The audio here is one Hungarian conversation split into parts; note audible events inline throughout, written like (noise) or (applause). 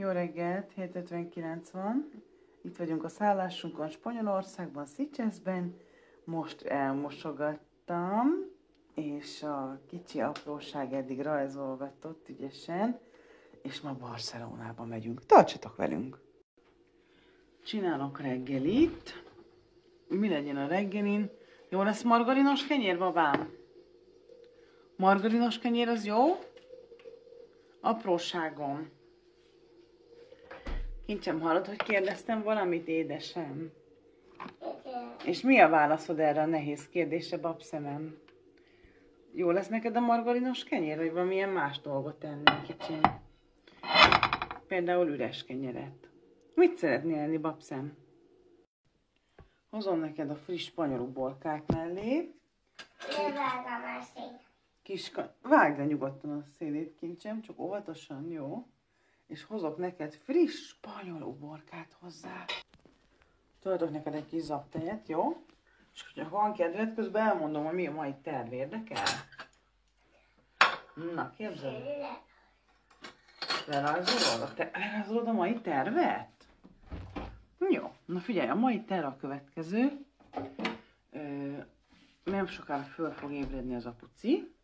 Jó reggelt, 7.59 van. Itt vagyunk a szállásunkon Spanyolországban, Szicseszben. Most elmosogattam, és a kicsi apróság eddig rajzolgatott ügyesen, és ma Barcelonába megyünk. Tartsatok velünk! Csinálok reggelit. Mi legyen a reggelin? Jó lesz margarinos kenyér, babám? Margarinos kenyér az jó? Apróságom. Kincsem, hallod, hogy kérdeztem valamit, édesem? És mi a válaszod erre a nehéz kérdésre, babszemem? Jó lesz neked a margarinos kenyér, vagy valamilyen más dolgot tennél kicsim? Például üres kenyeret. Mit szeretnél enni, babszem? Hozom neked a friss spanyol uborkák mellé. Levágom a szét. Kis, vágd le nyugodtan a szélét, kincsem, csak óvatosan, jó? És hozok neked friss spanyol uborkát hozzá. Töltök neked egy kis zaptejet, jó? És hogyha van kedved, közben elmondom, hogy mi a mai terv, érdekel? Na, képzeld. Lerajzolod a, te- lerajzolod a mai tervet? Jó, na figyelj, a mai terv a következő. Ö, nem sokára föl fog ébredni az apuci,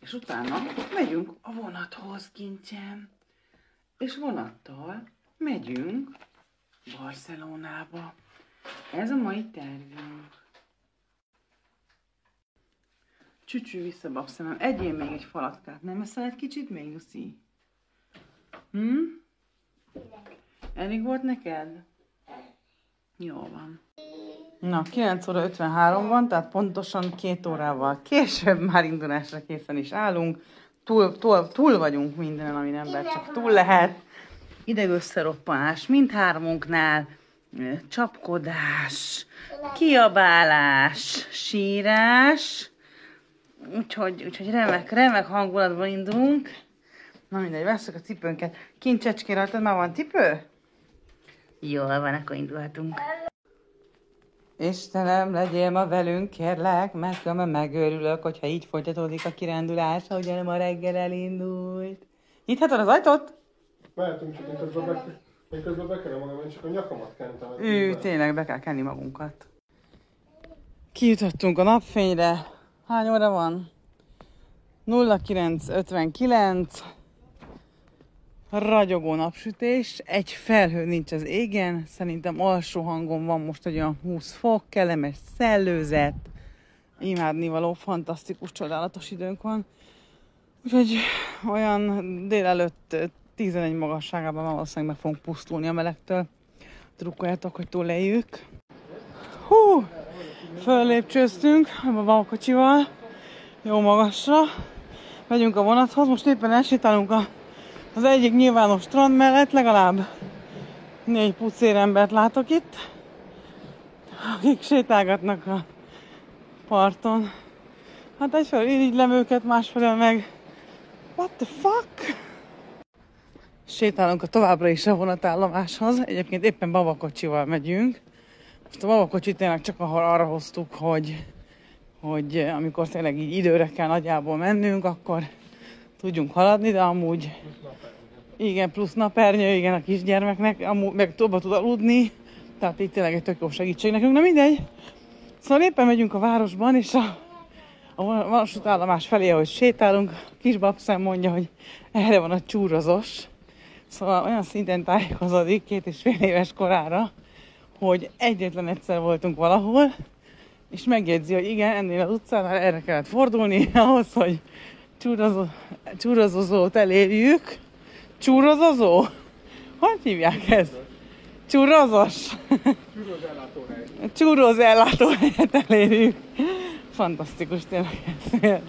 és utána megyünk a vonathoz, kincsem. És vonattal megyünk Barcelonába. Ez a mai tervünk. Csücsű vissza, babszemem. Egyél még egy falatkát. Nem eszel egy kicsit még, Lucy? Hm? Elég volt neked? Jó van. Na, 9 óra 53 van, tehát pontosan két órával később már indulásra készen is állunk. Túl, túl, túl vagyunk minden, ami ember csak túl lehet. Idegösszeroppanás mindhármunknál, ö, csapkodás, kiabálás, sírás. Úgyhogy, úgyhogy remek, remek hangulatban indulunk. Na mindegy, veszük a cipőnket. Kincsecské rajtad már van cipő? Jól van, akkor indulhatunk. Istenem, legyél ma velünk, kérlek, mert különben megőrülök, hogyha így folytatódik a kirándulás, ahogy ma reggel elindult. Nyithatod az ajtót? Mehetünk, csak én közben be, én közben bekerem magam, én csak a nyakamat kentem. Ő, tényleg be kell kenni magunkat. Kijutottunk a napfényre. Hány óra van? 09.59. Ragyogó napsütés, egy felhő nincs az égen, szerintem alsó hangon van most olyan 20 fok, kellemes szellőzet, imádnivaló, fantasztikus, csodálatos időnk van. Úgyhogy olyan délelőtt ö, 11 magasságában valószínűleg meg fogunk pusztulni a melegtől. Drukkoljátok, hogy túléljük. Hú! Föllépcsőztünk a babakocsival, jó magasra. Megyünk a vonathoz, most éppen elsétálunk a, az egyik nyilvános strand mellett, legalább négy pucér embert látok itt, akik sétálgatnak a parton. Hát egyfelől irigylem őket, másfelől meg what the fuck? Sétálunk a továbbra is a vonatállomáshoz. Egyébként éppen babakocsival megyünk. Most a babakocsit tényleg csak arra hoztuk, hogy, hogy amikor tényleg így időre kell nagyjából mennünk, akkor tudjunk haladni, de amúgy igen, plusz napernyő, igen, a kisgyermeknek, amúgy meg tovább tud aludni, tehát így tényleg egy tök jó segítség nekünk, na mindegy. Szóval éppen megyünk a városban, és a, a vasútállomás felé, ahogy sétálunk, a kis babszem mondja, hogy erre van a csúrozos. Szóval olyan szinten tájékozódik két és fél éves korára, hogy egyetlen egyszer voltunk valahol, és megjegyzi, hogy igen, ennél az utcánál erre kellett fordulni, (laughs) ahhoz, hogy csúrozó, csúrozózót elérjük. Csúrozozó? Hogy hívják ezt? Csúrozos? Csúroz ellátóhely. Csúroz ellátóhelyet elérjük. Fantasztikus, tényleg ez.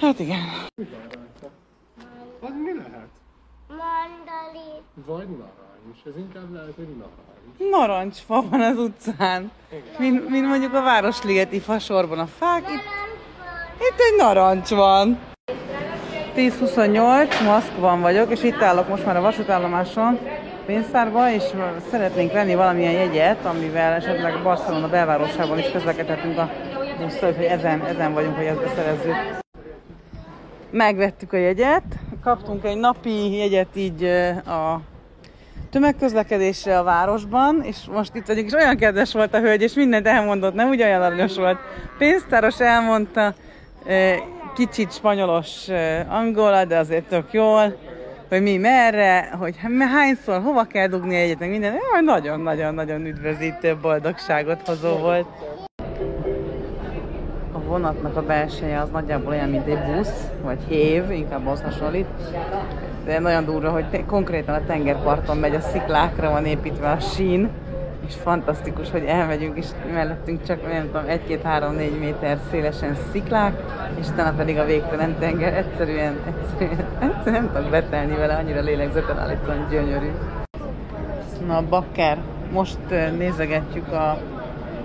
Hát igen. Az mi lehet? Mandali. Vagy narancs. Ez inkább lehet, hogy narancs. Narancsfa van az utcán. Mint, mint mondjuk a Városligeti fasorban a fák. Itt, itt egy narancs van. 10.28, Moszkvan vagyok, és itt állok most már a vasútállomáson, pénztárba, és szeretnénk venni valamilyen jegyet, amivel esetleg Barcelona belvárosában is közlekedhetünk a busszal, hogy ezen, ezen vagyunk, hogy ezt beszerezzük. Megvettük a jegyet, kaptunk egy napi jegyet így a tömegközlekedésre a városban, és most itt vagyunk, és olyan kedves volt a hölgy, és mindent elmondott, nem úgy olyan aranyos volt. Pénztáros elmondta, kicsit spanyolos angola, de azért tök jól, hogy mi merre, hogy hányszor, hova kell dugni egyet, meg minden. Nagyon-nagyon-nagyon üdvözítő, boldogságot hozó volt. A vonatnak a belseje az nagyjából olyan, mint egy busz, vagy hév, inkább az hasonlít. De nagyon durva, hogy konkrétan a tengerparton megy, a sziklákra van építve a sín, és fantasztikus, hogy elmegyünk, és mellettünk csak nem tudom, 1-2-3-4 méter szélesen sziklák, és utána pedig a végtelen tenger. Egyszerűen, egyszerűen, egyszerűen nem tudok betelni vele, annyira lélegzetelállítóan gyönyörű. Na, Bakker, most nézegetjük a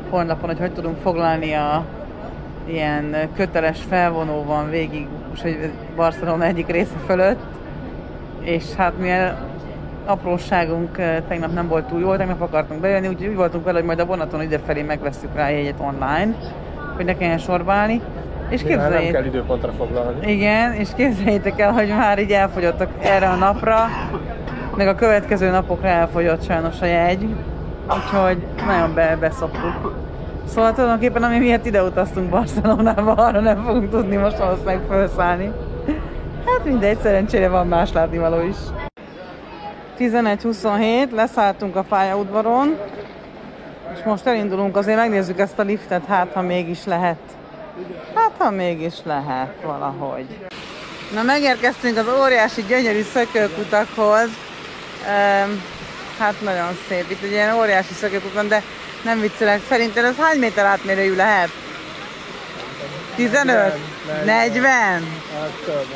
honlapon, hogy hogy tudunk foglalni a ilyen köteles felvonó van végig, most hogy Barcelona egyik része fölött, és hát mivel apróságunk tegnap nem volt túl jó, tegnap akartunk bejönni, úgyhogy úgy voltunk vele, hogy majd a vonaton idefelé megveszünk rá jegyet online, hogy ne kelljen sorba állni. És Néha nem képzeljétek, kell időpontra foglalni. igen, és képzeljétek el, hogy már így elfogyottak erre a napra, meg a következő napokra elfogyott sajnos a jegy, úgyhogy nagyon be, beszoptuk. Szóval tulajdonképpen ami miatt ide utaztunk Barcelonába, arra nem fogunk tudni most valószínűleg felszállni. Hát mindegy, szerencsére van más látnivaló is. 11.27, leszálltunk a pályaudvaron, és most elindulunk, azért megnézzük ezt a liftet, hát ha mégis lehet. Hát ha mégis lehet valahogy. Na megérkeztünk az óriási gyönyörű szökőkutakhoz. Ehm, hát nagyon szép. Itt egy ilyen óriási szökőkut van, de nem viccelek. Szerinted ez hány méter átmérőjű lehet? 15? 40?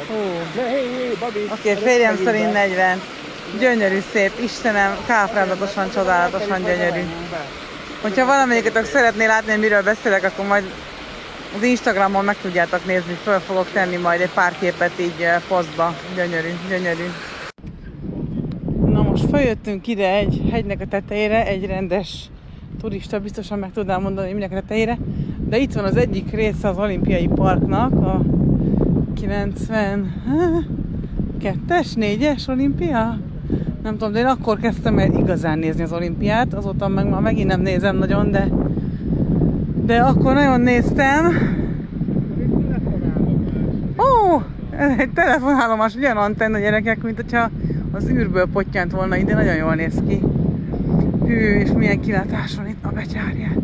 Hú. Oké, okay, férjem szerint 40. Gyönyörű szép, Istenem, káprázatosan, csodálatosan gyönyörű. Hogyha valamelyiket szeretné látni, hogy miről beszélek, akkor majd az Instagramon meg tudjátok nézni, föl fogok tenni majd egy pár képet így eh, posztba. Gyönyörű, gyönyörű. Na most feljöttünk ide egy hegynek a tetejére, egy rendes turista biztosan meg tudnám mondani, hogy minek a tetejére, de itt van az egyik része az olimpiai parknak, a 92-es, 4-es olimpia? Nem tudom, de én akkor kezdtem el igazán nézni az olimpiát, azóta meg már megint nem nézem nagyon, de de akkor nagyon néztem. Ó, ez egy telefonállomás, ugyan antenna gyerekek, mint hogyha az űrből pottyant volna ide, nagyon jól néz ki. Hű, és milyen kilátás van itt a becsárját.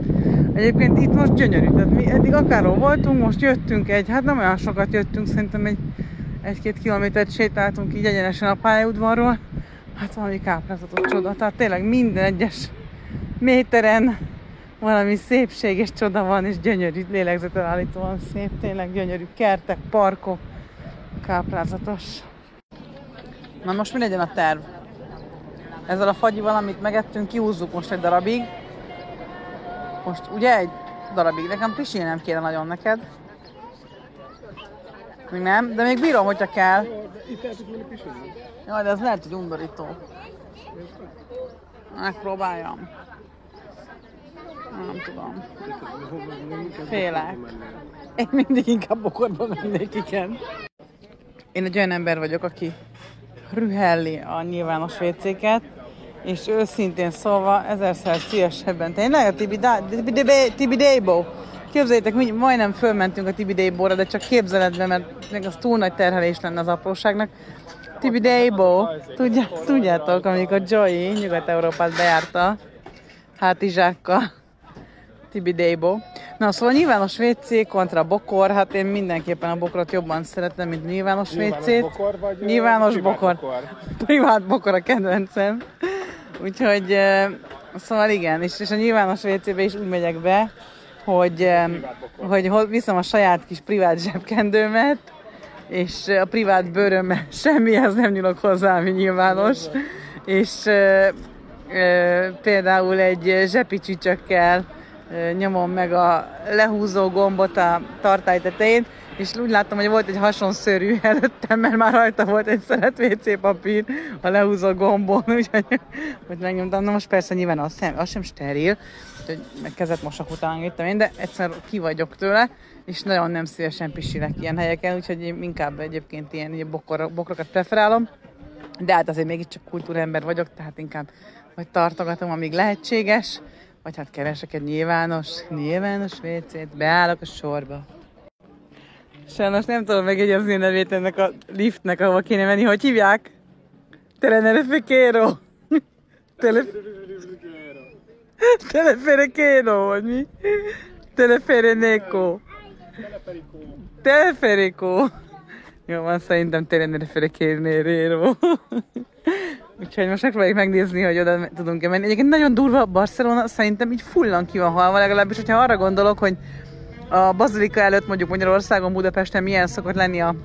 Egyébként itt most gyönyörű, tehát mi eddig akárhol voltunk, most jöttünk egy, hát nem olyan sokat jöttünk, szerintem egy egy-két kilométert sétáltunk így egyenesen a pályaudvarról. Hát valami káprázatos csoda, tehát tényleg minden egyes méteren valami szépség és csoda van, és gyönyörű, lélegzetelállítóan szép, tényleg gyönyörű kertek, parkok, káprázatos. Na most mi legyen a terv? Ezzel a fagyival, amit megettünk, kihúzzuk most egy darabig. Most ugye egy darabig, nekem pisilnem kéne nagyon neked. Még nem, de még bírom, hogyha kell. Itt el tudsz pisilni? Jaj, de ez lehet, hogy undorító. Megpróbáljam. Nem tudom. Félek. Én mindig inkább bokorba mennék, igen. Én egy olyan ember vagyok, aki rühelli a nyilvános vécéket, és őszintén szólva ezerszer szívesebben. Tényleg a Tibi, da, Tibi, Tibi, Tibi Debo. Képzeljétek, mi majdnem fölmentünk a Tibi Debo-ra, de csak képzeletben, mert még az túl nagy terhelés lenne az apróságnak. Tibi Debo, tudja, tudjátok, amikor Joey Nyugat-Európát bejárta hátizsákkal. Tibi Debo. Na, szóval nyilvános WC kontra bokor, hát én mindenképpen a bokrot jobban szeretem, mint nyilvános Nyilvános WC-t. bokor vagy, Nyilvános bokor. bokor? Privát bokor a kedvencem. Úgyhogy, szóval igen, és, és a nyilvános WC-be is úgy megyek be, hogy, hogy viszem a saját kis privát zsebkendőmet, és a privát bőrömmel (laughs) semmihez nem nyúlok hozzá, ami nyilvános, és eh, eh, például egy zsepicsücsökkel eh, nyomom meg a lehúzó gombot a tartály tetején, és úgy láttam, hogy volt egy hasonszörű előttem, mert már rajta volt egy szeret WC papír a lehúzó gombon, (laughs) úgyhogy hogy megnyomtam. Na most persze nyilván az sem, az sem steril, úgyhogy meg kezet mosok utána jöttem én, de egyszer ki vagyok tőle, és nagyon nem szívesen pisilek ilyen helyeken, úgyhogy én inkább egyébként ilyen, ilyen bokor, bokrokat preferálom. De hát azért mégiscsak kultúrember vagyok, tehát inkább vagy tartogatom, amíg lehetséges, vagy hát keresek egy nyilvános, nyilvános WC-t, beállok a sorba. Sajnos nem tudom megjegyezni a nevét ennek a liftnek, ahova kéne menni. Hogy hívják? Telenerificero. (laughs) Tele... Teleferekero, vagy mi? Telefereneco. Teleferico. Jó van, szerintem Teleferekero. (laughs) Úgyhogy most megpróbáljuk megnézni, hogy oda tudunk-e menni. Egyébként nagyon durva Barcelona, szerintem így fullan ki van halva, legalábbis, hogyha arra gondolok, hogy a Bazilika előtt mondjuk Magyarországon, Budapesten milyen szokott lenni a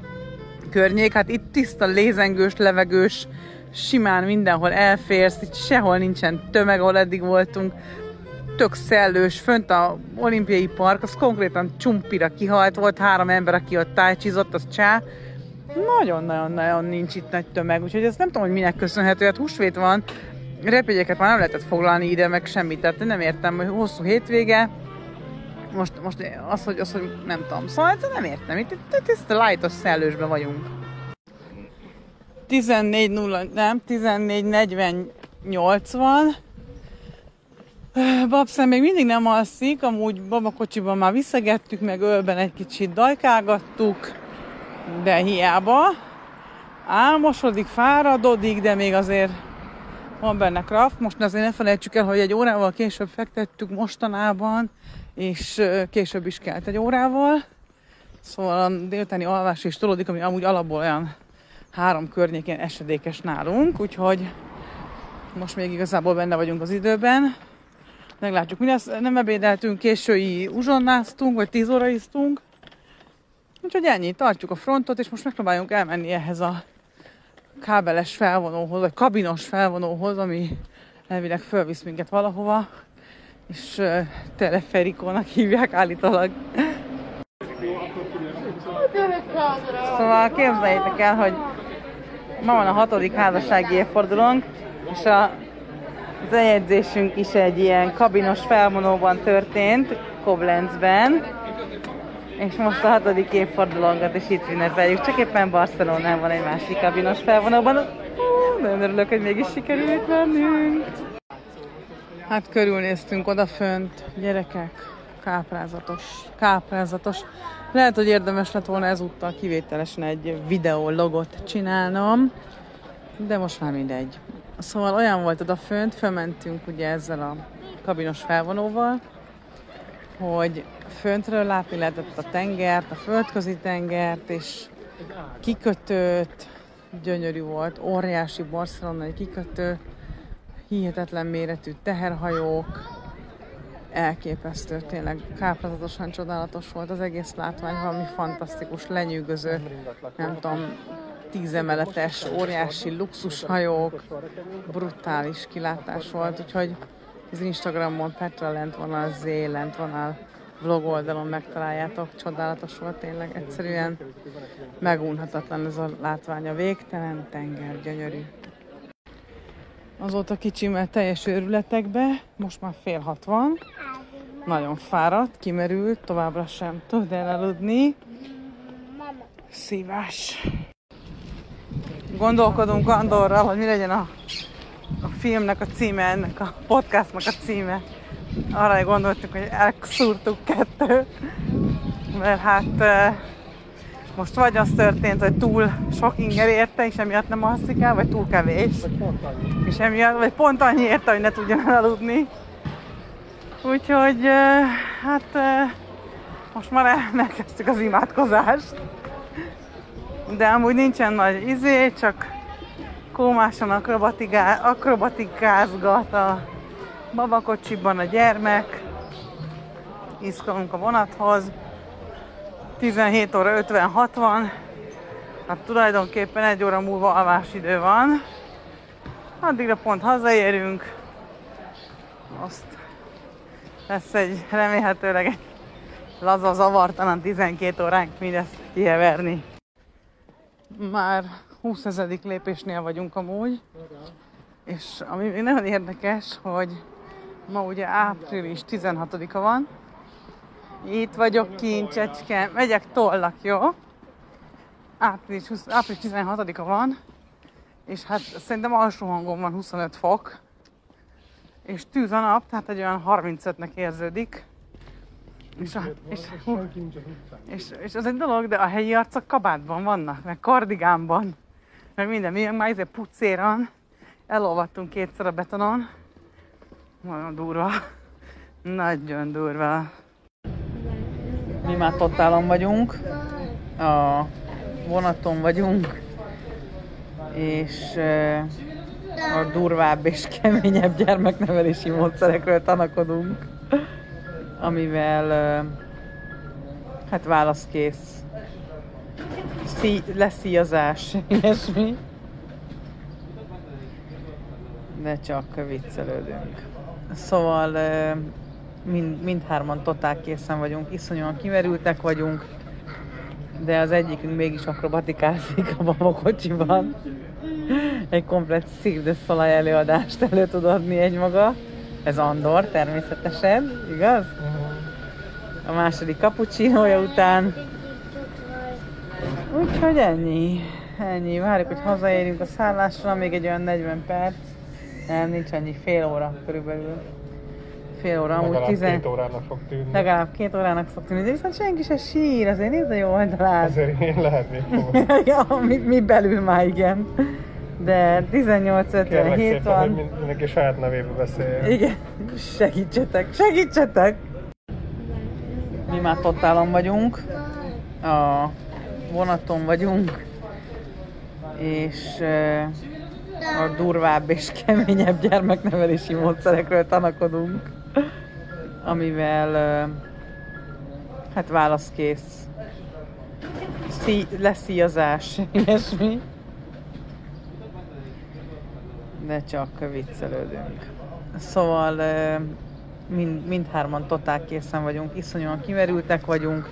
környék, hát itt tiszta, lézengős, levegős, simán mindenhol elférsz, itt sehol nincsen tömeg, ahol eddig voltunk, tök szellős, fönt a olimpiai park, az konkrétan csumpira kihalt, volt három ember, aki ott tájcsizott, az csá, nagyon-nagyon-nagyon nincs itt nagy tömeg, úgyhogy ezt nem tudom, hogy minek köszönhető, hát húsvét van, repjegyeket már nem lehetett foglalni ide, meg semmit, tehát nem értem, hogy hosszú hétvége, most, most az, hogy, az, hogy nem tudom, szóval ezt nem értem, itt, itt, itt, itt lightos szellősben vagyunk. 14.0, nem, 14.48 van. Babszem még mindig nem alszik, amúgy babakocsiban már visszagettük, meg ölben egy kicsit dajkálgattuk, de hiába. Álmosodik, fáradodik, de még azért van benne kraft. Most azért ne felejtsük el, hogy egy órával később fektettük mostanában, és később is kelt egy órával. Szóval a délutáni alvás is tolódik, ami amúgy alapból olyan három környékén esedékes nálunk, úgyhogy most még igazából benne vagyunk az időben. Meglátjuk, mi lesz. Nem ebédeltünk, késői uzsonnáztunk, vagy 10 óra isztunk. Úgyhogy ennyi, tartjuk a frontot, és most megpróbáljunk elmenni ehhez a kábeles felvonóhoz, vagy kabinos felvonóhoz, ami elvileg fölvisz minket valahova, és teleferikónak hívják állítólag. Szóval képzeljétek el, hogy ma van a hatodik házassági évfordulónk, és a, az is egy ilyen kabinos felvonóban történt, Koblenzben, és most a hatodik évfordulónkat is itt ünnepeljük, csak éppen Barcelonában egy másik kabinos felvonóban. Nagyon örülök, hogy mégis sikerült mennünk. Hát körülnéztünk odafönt, gyerekek, káprázatos, káprázatos. Lehet, hogy érdemes lett volna ezúttal kivételesen egy videó logot csinálnom, de most már mindegy. Szóval olyan volt odafönt, felmentünk ugye ezzel a kabinos felvonóval, hogy föntről látni lehetett a tengert, a földközi tengert, és kikötőt, gyönyörű volt, óriási barcelonai kikötő, hihetetlen méretű teherhajók, elképesztő, tényleg káprázatosan csodálatos volt az egész látvány, valami fantasztikus, lenyűgöző, nem tudom, tízemeletes, óriási luxushajók, brutális kilátás volt, úgyhogy az Instagramon Petra lent van Z lent van a vlog oldalon megtaláljátok, csodálatos volt tényleg, egyszerűen megunhatatlan ez a látvány, a végtelen tenger, gyönyörű. Azóta kicsimmel teljes őrületekbe, most már fél hat van, nagyon fáradt, kimerült, továbbra sem tud elaludni. Szívás. Gondolkodunk Andorral, hogy mi legyen a, a filmnek a címe, ennek a podcastnak a címe. Arra gondoltuk, hogy elszúrtuk kettő, mert hát most vagy az történt, hogy túl sok inger érte, és emiatt nem alszik el, vagy túl kevés. És emiatt, vagy pont annyi érte, hogy ne tudjon aludni. Úgyhogy hát most már elkezdtük az imádkozást. De amúgy nincsen nagy izé, csak kómásan akrobatikázgat a babakocsiban a gyermek. Iszkolunk a vonathoz. 17 óra 56 van. Hát tulajdonképpen egy óra múlva alvásidő van. Addigra pont hazaérünk. Azt lesz egy remélhetőleg egy laza, zavartalan 12 óránk mindezt kiheverni. Már 20 ezedik lépésnél vagyunk amúgy, és ami még nagyon érdekes, hogy ma ugye április 16-a van, Itt vagyok kint, csecske. Megyek tollak, jó? Április, 20, április 16-a van, és hát szerintem alsó hangon van 25 fok, és tűz a nap, tehát egy olyan 35-nek érződik. És, a, és, és, és az egy dolog, de a helyi arcok kabátban vannak, meg kardigánban, meg minden. Mi meg már izé pucéran elolvadtunk kétszer a betonon. Nagyon durva. Nagyon durva. Mi már totálon vagyunk. A vonaton vagyunk. És eh, a durvább és keményebb gyermeknevelési módszerekről tanakodunk. Amivel eh, hát válaszkész szí, leszíjazás, ilyesmi. De csak viccelődünk. Szóval ö, mind, mindhárman totál készen vagyunk, iszonyúan kimerültek vagyunk, de az egyikünk mégis akrobatikázik a babakocsiban. Egy komplet Cirque Soleil előadást elő tud adni egy maga. Ez Andor természetesen, igaz? A második kapucsinója után Úgyhogy ennyi. Ennyi. Várjuk, hogy hazaérjünk a szállásra, még egy olyan 40 perc. Nem, nincs annyi, fél óra körülbelül. Fél óra, amúgy Legalább 10... két órának fog tűnni. Legalább két órának fog tűnni, de viszont senki se sír, azért nézd a jó oldalát. Azért én lehet még fogom. (laughs) ja, mi, mi belül már igen. De Kérlek 18.57 szépen, hogy van. mind- mindenki saját nevébe beszéljen. Igen, segítsetek, segítsetek! Mi már totálon vagyunk, a vonaton vagyunk, és eh, a durvább és keményebb gyermeknevelési módszerekről tanakodunk, amivel hát válaszkész szí, leszíjazás, ilyesmi. De csak viccelődünk. Szóval mind, mindhárman totál készen vagyunk, iszonyúan kimerültek vagyunk,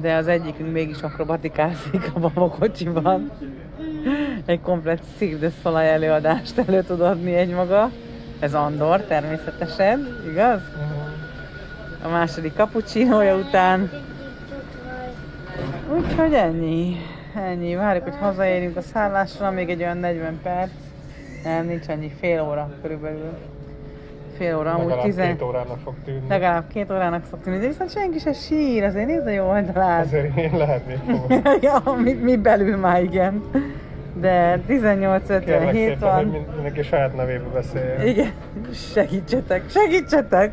de az egyikünk mégis akrobatikázik a babakocsiban. Egy komplet Cirque előadást elő tud adni egy maga. Ez Andor természetesen, igaz? A második kapucsinója után. Úgyhogy ennyi. Ennyi. Várjuk, hogy hazaérjünk a szállásra, még egy olyan 40 perc. Nem, nincs annyi, fél óra körülbelül. Fél óra, amúgy Legalább 10... két órának fog tűnni. Legalább két órának fog tűnni, de viszont senki se sír, azért nézd a jó oldalát. Azért én lehet még fogom. ja, mi, mi belül már igen. De Kérlek 18.57 szépen, hogy van. mind- mindenki saját nevébe beszéljen. Igen, segítsetek, segítsetek!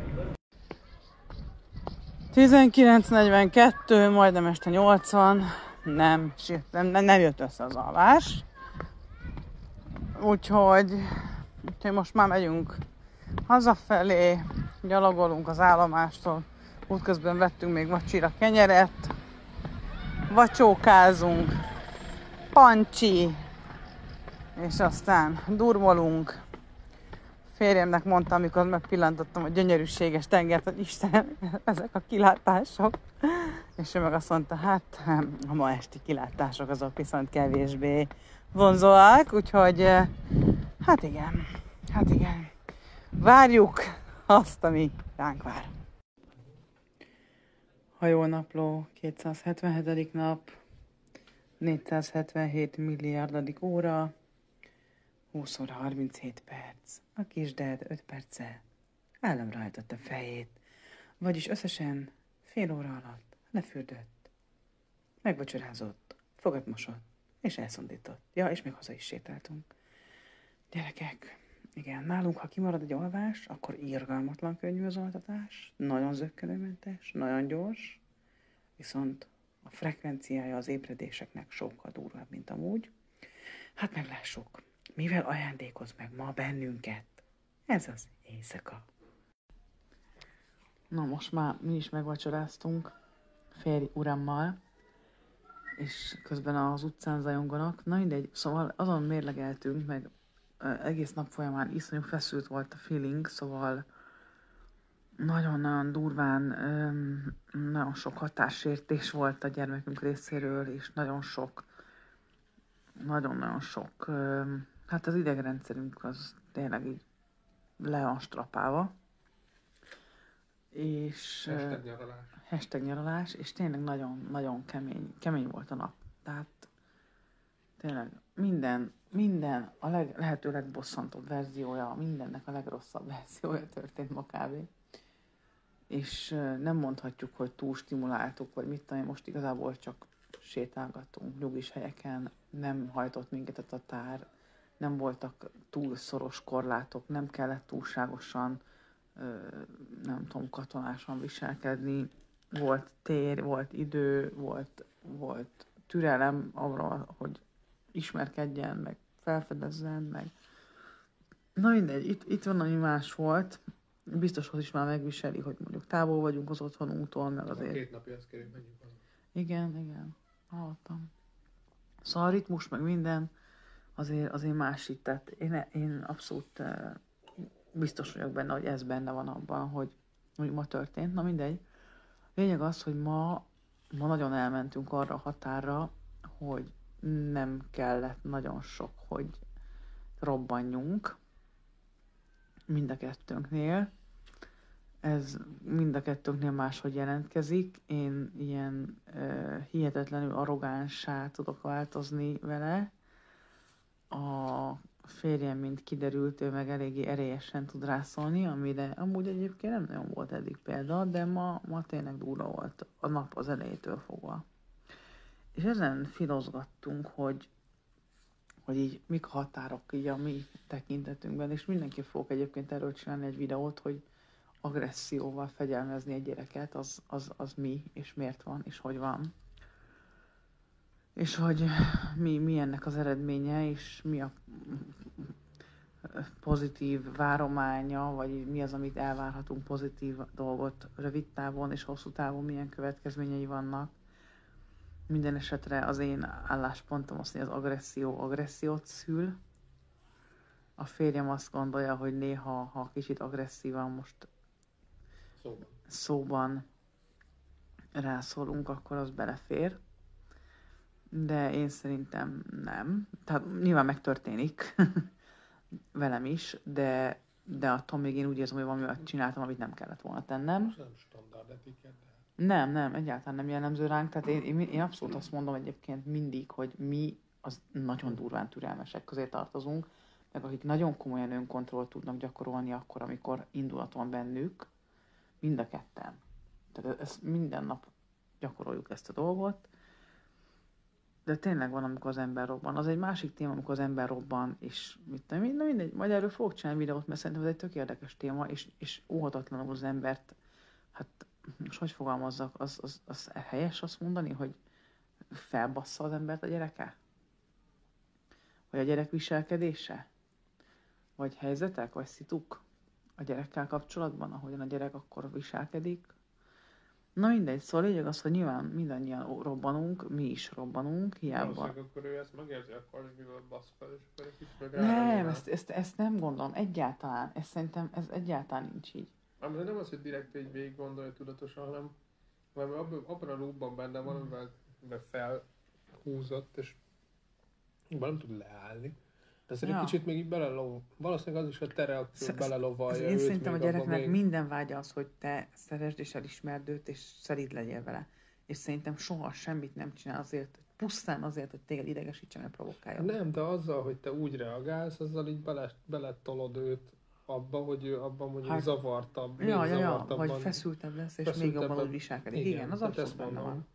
19.42, majdnem este 80, nem, sőt, nem, nem, nem jött össze az alvás. Úgyhogy, úgyhogy most már megyünk hazafelé, gyalogolunk az állomástól. Útközben vettünk még vacsira kenyeret, vacsókázunk, pancsi, és aztán durmolunk. Férjemnek mondtam, amikor megpillantottam a gyönyörűséges tengert, hogy Isten, (laughs) ezek a kilátások. És ő meg azt mondta, hát a ma esti kilátások azok viszont kevésbé vonzóak, úgyhogy eh, hát igen, hát igen. Várjuk azt, ami ránk vár. Hajónapló 277. nap, 477 milliárdadik óra, 20 óra 37 perc. A kisded 5 perce államra hajtotta fejét, vagyis összesen fél óra alatt lefürdött, megvacsorázott, fogat mosott, és elszondított. Ja, és még haza is sétáltunk. Gyerekek, igen, nálunk, ha kimarad egy alvás, akkor irgalmatlan könnyű az altatás, nagyon zöggenőmentes, nagyon gyors, viszont a frekvenciája az ébredéseknek sokkal durvább, mint amúgy. Hát meglássuk, mivel ajándékoz meg ma bennünket. Ez az éjszaka. Na most már mi is megvacsoráztunk férj urammal, és közben az utcán zajonganak. Na mindegy, szóval azon mérlegeltünk, meg egész nap folyamán iszonyú feszült volt a feeling, szóval nagyon-nagyon durván, nagyon sok hatássértés volt a gyermekünk részéről, és nagyon sok, nagyon-nagyon sok, hát az idegrendszerünk az tényleg így le van strapálva. és Hashtag nyaralás. hashtag nyaralás, és tényleg nagyon-nagyon kemény, kemény volt a nap. Tehát tényleg minden, minden a leg, lehető legbosszantóbb verziója, mindennek a legrosszabb (laughs) verziója történt ma kb. És nem mondhatjuk, hogy túl stimuláltuk, vagy mit tudom most igazából csak sétálgattunk nyugis helyeken, nem hajtott minket a tatár, nem voltak túl szoros korlátok, nem kellett túlságosan, nem tudom, katonásan viselkedni. Volt tér, volt idő, volt, volt türelem arra, hogy ismerkedjen, meg felfedezzen, meg... Na mindegy, itt, itt van, ami más volt. Biztos, hogy is már megviseli, hogy mondjuk távol vagyunk az otthonunktól, meg A azért... két napja azt kérjük, menjünk haza. Igen, igen, hallottam. Szóval a ritmus, meg minden azért, azért más itt. Tehát én, én abszolút eh, biztos vagyok benne, hogy ez benne van abban, hogy, hogy ma történt. Na mindegy. Lényeg az, hogy ma, ma nagyon elmentünk arra a határa, hogy nem kellett nagyon sok, hogy robbanjunk mind a kettőnknél. Ez mind a kettőnknél máshogy jelentkezik. Én ilyen uh, hihetetlenül arrogánsá tudok változni vele. A férjem, mint kiderült, ő meg eléggé erélyesen tud rászólni, amire amúgy egyébként nem nagyon volt eddig példa, de ma, ma tényleg durva volt a nap az elejétől fogva. És ezen filozgattunk, hogy, hogy így mik a határok így a mi tekintetünkben, és mindenki fogok egyébként erről csinálni egy videót, hogy agresszióval fegyelmezni egy gyereket, az, az, az mi, és miért van, és hogy van. És hogy mi, mi ennek az eredménye, és mi a pozitív várománya, vagy mi az, amit elvárhatunk pozitív dolgot rövid távon és hosszú távon, milyen következményei vannak. Minden esetre az én álláspontom az, hogy az agresszió agressziót szül. A férjem azt gondolja, hogy néha, ha kicsit agresszívan most Szóval. szóban rászólunk, akkor az belefér. De én szerintem nem. Tehát nyilván megtörténik (laughs) velem is, de, de attól még én úgy érzem, hogy valami olyat csináltam, amit nem kellett volna tennem. Most nem standard etiket, de Nem, nem, egyáltalán nem jellemző ránk. Tehát én, én, én abszolút azt mondom egyébként mindig, hogy mi az nagyon durván türelmesek közé tartozunk, meg akik nagyon komolyan önkontrollt tudnak gyakorolni akkor, amikor indulat van bennük, mind a ketten. Tehát ezt minden nap gyakoroljuk ezt a dolgot, de tényleg van, amikor az ember robban. Az egy másik téma, amikor az ember robban, és mit tudom, én, mindegy, majd erről fogok csinálni videót, mert szerintem ez egy tök érdekes téma, és, és óhatatlanul az embert, hát most hogy fogalmazzak, az, az, az helyes azt mondani, hogy felbassza az embert a gyereke? Vagy a gyerek viselkedése? Vagy helyzetek, vagy szituk a gyerekkel kapcsolatban, ahogyan a gyerek akkor viselkedik? Na mindegy, szóval lényeg az, hogy nyilván mindannyian robbanunk, mi is robbanunk, hiába. akkor ő ezt megérzi, akkor mivel basz fel, és akkor egy kicsit Nem, ezt, ezt, ezt nem gondolom, egyáltalán, ez szerintem, ez egyáltalán nincs így. De nem az, hogy direkt egy végig gondolja tudatosan, hanem hanem abban, abban a loopban benne van, amivel felhúzott, és nem tud leállni. De szerintem Ja. kicsit még így belelov. Valószínűleg az is, hogy te reakció Sz- belelovalja Én szerintem a gyereknek még. minden vágya az, hogy te szeresd és elismerd őt, és szerint legyél vele. És szerintem soha semmit nem csinál azért, pusztán azért, hogy téged idegesítsen, meg provokáljon. Nem, de azzal, hogy te úgy reagálsz, azzal így bele, beletolod őt abba, hogy ő abban mondjuk Hát- zavartabb, Ja, ja, ja, vagy feszültebb lesz, és Feszültebb még jobban úgy viselkedik. Igen, Igen, az abszolút benne van.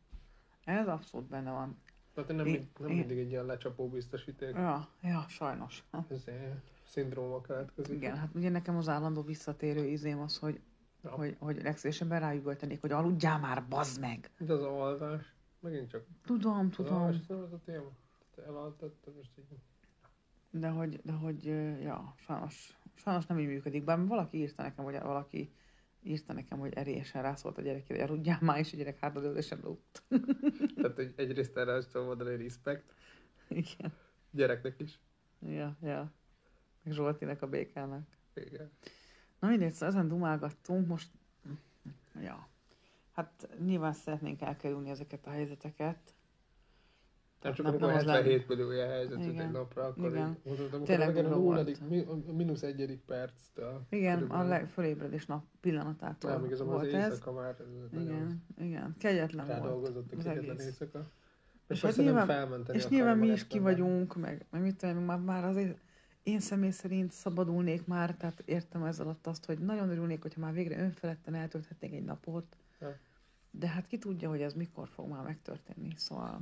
Ez abszolút benne van. Tehát nem, én, nem mindig egy ilyen lecsapó biztosíték. Ja, ja, sajnos. Ez ilyen szindróma keletkezik. Igen, hát ugye nekem az állandó visszatérő izém az, hogy, Ja. hogy, hogy legszívesebben rájüvöltenék, hogy aludjál már, bazd meg! De az alvás, megint csak Tudom, az alvás, tudom, ez nem az a téma. Te most így... de hogy, de hogy, ja, sajnos, sajnos nem így működik. Bár valaki írta nekem, hogy valaki írta nekem, hogy erélyesen rászólt a gyerekére, hogy aludjál már, és a gyerek hátradőlésen aludt. Tehát egy, egyrészt erre azt tudom mondani, hogy respect, Igen, gyereknek is. ja, ja. Meg Zsoltinek a békának. Igen. Na mindegy, szóval ezen dumálgattunk, most, ja. Hát nyilván szeretnénk elkerülni ezeket a helyzeteket, Nem csak amikor nem az 77 milliója helyzet Igen. egy napra, akkor Igen. így mondod, Tényleg a nulladik, a mínusz egyedik perctől. Igen, a körülbelül. leg, fölébredés nap pillanatától Nem, igazából az volt ez. éjszaka már ez nagyon Igen, igen, kegyetlen volt. rádolgozott a az kegyetlen éjszaka. És És hát nyilván- És nyilván mi a is ki vagyunk, meg, meg mit tudom, már, már azért én személy szerint szabadulnék már, tehát értem ez alatt azt, hogy nagyon örülnék, hogyha már végre önfeledten eltölthetnék egy napot, de hát ki tudja, hogy ez mikor fog már megtörténni, szóval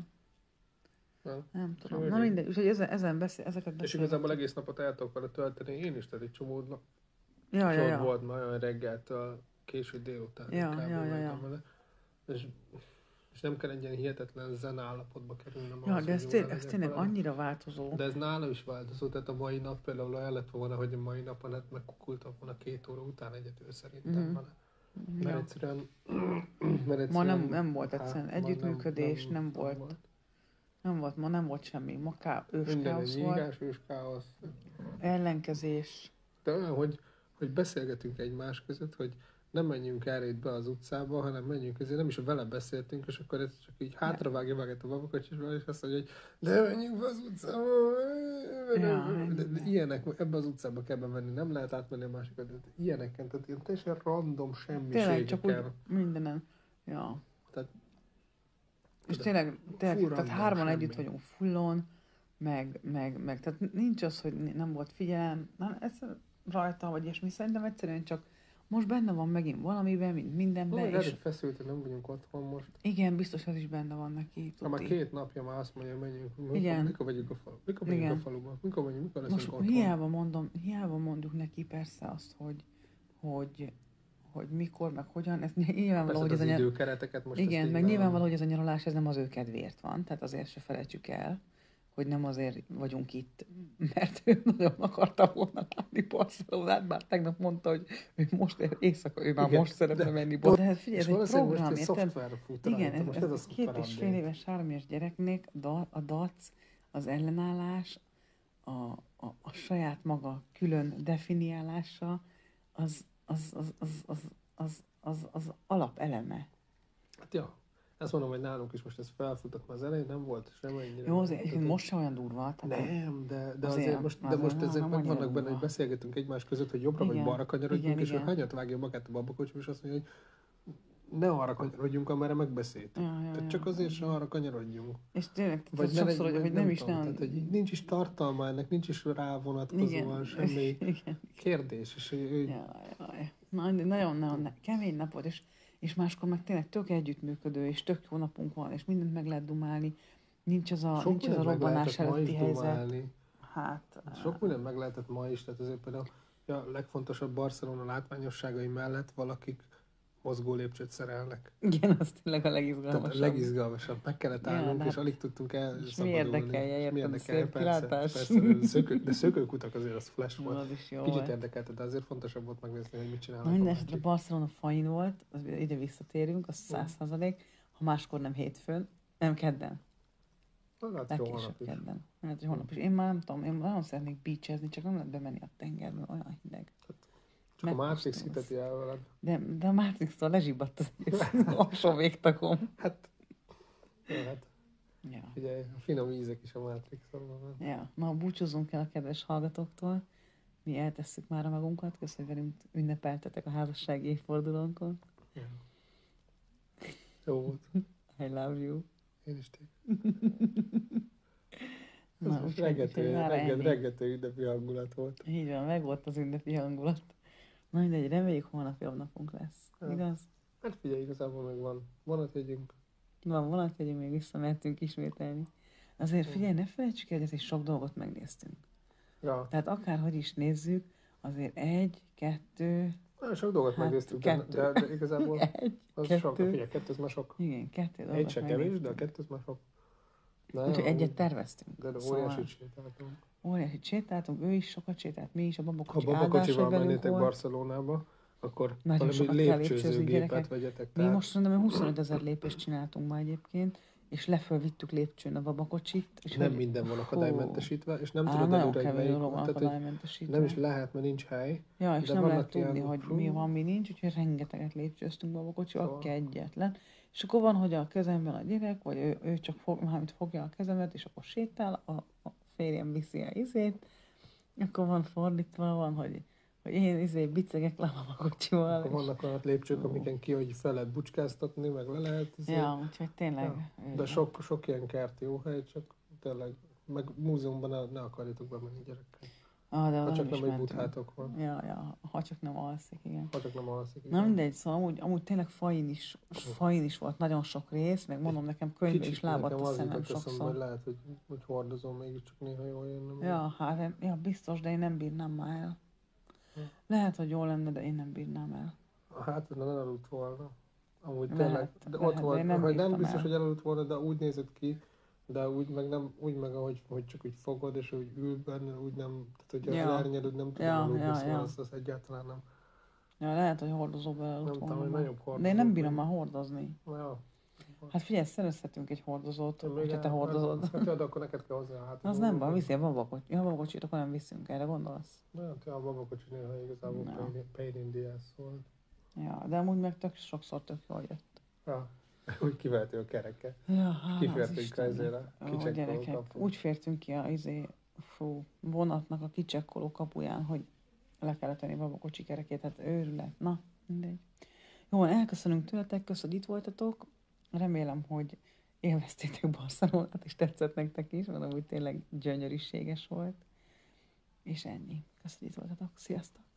Ja. nem tudom. Na mindegy, úgyhogy ezen, ezen beszél, ezeket És beszélgetünk. igazából egész napot el tudok vele tölteni én is, tehát egy csomó nap Ja, ja, ja. volt már olyan reggeltől késő délután. Ja, ja, ja, ja. Vele. És, és nem kell egy ilyen hihetetlen zen állapotba kerülnem. Ja, ahhoz, de ez, jól té- ez tényleg annyira változó. De ez nála is változó, tehát a mai nap például el lett volna, hogy a mai napon hát megkukultam volna két óra után egyetül szerintem Mhm. vele. Mert Ja. egyszerűen... Mert egyszerűen Ma nem, nem volt hát, egyszerűen ma együttműködés, nem, volt, nem volt, ma nem volt semmi, ma ká, ős Minden káosz egy volt, nyígás és káosz. ellenkezés, De olyan, hogy, hogy beszélgetünk egymás között, hogy nem menjünk el itt be az utcába, hanem menjünk ezért nem is vele beszéltünk, és akkor ez csak így hátravágja magát a babakocsisba, és azt mondja, hogy de menjünk be az utcába. Ja, de, de, ilyenek, ebbe az utcába kell bemenni, nem lehet átmenni a másikat, de ilyeneken, tehát ilyen teljesen random tényleg csak úgy mindenen. Ja. Tehát- és tényleg, tényleg tehát random hárman semmi. együtt vagyunk fullon, meg, meg, meg, tehát nincs az, hogy nem volt figyelem, nem, ez rajta, vagy ilyesmi, szerintem egyszerűen csak most benne van megint valamiben, mint mindenben, Olyan és feszült, nem vagyunk otthon most. igen, biztos az is benne van neki. Ha már két napja már azt mondja, menjünk. Mikor, Igen. mikor vagyunk a falu? Mikor megyünk Igen. a faluba? Mikor megyünk? Mikor leszünk Most otthon? hiába mondom, hiába mondjuk neki persze azt, hogy, hogy, hogy mikor, meg hogyan, ez nyilvánvaló, Persze hogy az ez a nyar... időkereteket most Igen, meg nyilvánvaló, hogy ez a nyaralás ez nem az ő kedvéért van, tehát azért se felejtsük el, hogy nem azért vagyunk itt, (laughs) mert ő nagyon akarta volna látni Barcelonát, bár tegnap mondta, hogy ő most éjszaka, ő már Igen, most szeretne de- menni. De hát figyelj, ez egy program, érted? Igen, ez, ez, ez ez két és fél éves három éves gyereknek a, a dac, az ellenállás, a, a, a saját maga külön definiálása, az, az, az, az, az, az, az, az alapeleme. Hát ja, ezt mondom, hogy nálunk is most ez felfutott, mert az elején nem volt sem ennyire. Jó, azért Tehát, most se olyan durva. Tehát Nem, de, de Azért, azért, most, de azért most nem meg vannak benne, hogy beszélgetünk egymás között, hogy jobbra vagy Igen, balra kanyarodjunk, igen, és igen. hányat vágja magát a babakocsim, és azt mondja, hogy ne arra kanyarodjunk, amerre megbeszéltük. Ja, ja, Tehát ja. csak azért se arra kanyarodjunk. És tényleg, Vagy sokszor, hogy, hogy nem, is tudom, nagyon... Tehát, hogy nincs is tartalma ennek, nincs is rá vonatkozóan semmi (laughs) igen. kérdés. És ő, Jaj, jaj. Na, nagyon, nagyon kemény nap volt, és, és máskor meg tényleg tök együttműködő, és tök jó napunk van, és mindent meg lehet dumálni. Nincs az a, sok nincs az a robbanás előtti helyzet. dumálni. Hát, Sok mindent meg lehetett ma is, tehát azért például ja, a legfontosabb Barcelona látványosságai mellett valakik mozgó lépcsőt szerelnek. igen, az tényleg a Tehát legizgalmasabb. a legizgalmasabb. Meg kellett Ja, állnunk, de és hát- alig tudtunk el és mi érdekelje, És érted, mi érdekelje, szép persze, kilátás. persze, de szökő, de szökőkutak azért az flash volt. az is jó Kicsit érdekelte, de azért fontosabb volt megnézni, hogy mit Na csinálnak. minden a esetre másik. Barcelona fain volt, az ide visszatérünk, az száz százalék, ha máskor nem hétfőn, nem kedden, hát jó holnap is. kedden. Hát, hogy holnap is. Én már nem tudom, én nagyon szeretnék beachezni, csak nem lehet bemenni a tengerbe, olyan hideg. Csak a Matrix hiteti el veled. De, de a Matrix-tól lezsibbadt az egész (laughs) alsó végtakom. Hát, hát Ja. figyelj, a finom ízek is a Matrixon van. ja. Na, búcsúzzunk el a kedves hallgatóktól. Mi eltesszük már a magunkat. Köszönjük, hogy velünk ünnepeltetek a házassági évfordulónkon. Ja. Jó volt. I love you. Én is. (laughs) Na, reggető, úgyhogy már regget, ennyi. reggető ünnepi hangulat volt. Így van, meg volt az ünnepi hangulat. Na mindegy, reméljük holnap jobb napunk lesz. Ja. Igaz? Hát figyelj, igazából meg van. Vonatjegyünk. Van, vonat vagyunk, még visszamehetünk ismételni. Azért figyelj, ne felejtsük el, hogy azért sok dolgot megnéztünk. Ja, Tehát akárhogy is nézzük, azért egy, kettő, nagyon sok dolgot Hát, megnéztük, de, kettő. de, de, igazából (laughs) egy, az kettő. sok. Figyelj, kettő az már sok. igen, kettő dolgot Egy se kevés, de a megnéztünk. kettő az már sok. Úgyhogy egyet terveztünk. De, de Szóval óriásit sétáltunk. Óriásit sétáltunk, ő is sokat sétált, mi is, a Ha babakocsi babakocsival hogy velünk mennétek. Barcelonába, akkor Nagyon valami lépcsőzőgépet gyerekek. vegyetek. Mi Tehát most mondom, hogy 25 ezer lépést csináltunk ma egyébként, és lefölvittük lépcsőn a babakocsit. És nem hogy- minden van akadálymentesítve, és nem Á, tudod előre, hogy melyik van. akadálymentesítve. nem is lehet, mert nincs hely. Ja, és de nem lehet tudni, ilyen- hogy mi van, mi nincs, úgyhogy rengeteget lépcsőztünk babakocsival, Szóval. kegyetlen. És akkor van, hogy a kezemben a gyerek, vagy ő, ő csak fog, mármint fogja a kezemet, és akkor sétál, a, a férjem viszi a izét, akkor van fordítva, van, hogy, hogy én izé bicegek le a kocsival. Akkor vannak olyan lépcsők, amiken ki, hogy fel lehet bucskáztatni, meg le lehet. izé. Ja, úgyhogy tényleg. Ja. De sok, sok ilyen kert jó hely, csak tényleg, meg múzeumban ne, ne akarjatok bemenni gyerekkel. Ah, de Ha nem csak is nem egy buthátok van. Ja, ja, ha csak nem alszik, igen. Ha csak nem alszik. Na mindegy, szóval amúgy, amúgy tényleg fain is, fain is volt nagyon sok rész, meg mondom nekem könyvbe is lábadt a szemem jutott eszembe, sokszor. hogy lehet, hogy, hogy hordozom mégiscsak néha jól jönne. Ja, hát ja, biztos, de én nem bírnám már el. Hm. Lehet, hogy jó lenne, de én nem bírnám el. Hát, de nem elaludt volna. Amúgy Lehet, tényleg, de lehet, ott de volt, én nem nem biztos, el. hogy elaludt volna, de úgy nézett ki, de úgy meg nem, úgy meg ahogy hogy csak úgy fogod, és úgy ül benne, úgy nem, tehát hogy Ja. az ernyedőd nem tud Ja, aludni, ja, szóval ja. az, az egyáltalán nem. Ja, lehet, hogy hordozóba Nem előtt tudom, hogy nagyobb De én nem bírom már hordozni. Ja. Hát figyelj, szerezhetünk egy hordozót, Még hogyha te hordozod. Hát, hát, akkor neked kell hozzá a hátul. Az nem baj, viszi a babakocsit. Ja, babakocsit akkor nem viszünk, erre gondolsz? Nem, te a babakocsi néha igazából Nem. pain, pain in the ass volt. Ja, de amúgy meg tök sokszor tök jól jött. Ja. (laughs) Úgy kiveheti a kereket. Ja, az Kifértünk Istennek. ezére. Kicsekkoló gyerekek, kapu. úgy fértünk ki a izé, fú, vonatnak a kicsekkoló kapuján, hogy le kellett tenni a babakocsi kerekét, hát őrület. Na, mindegy. Jó, elköszönünk tőletek, köszönöm, hogy itt voltatok. Remélem, hogy élveztétek Barcelonát, és tetszett nektek is, mondom, hogy tényleg gyönyörűséges volt. És ennyi. Köszönöm, hogy itt voltatok. Sziasztok!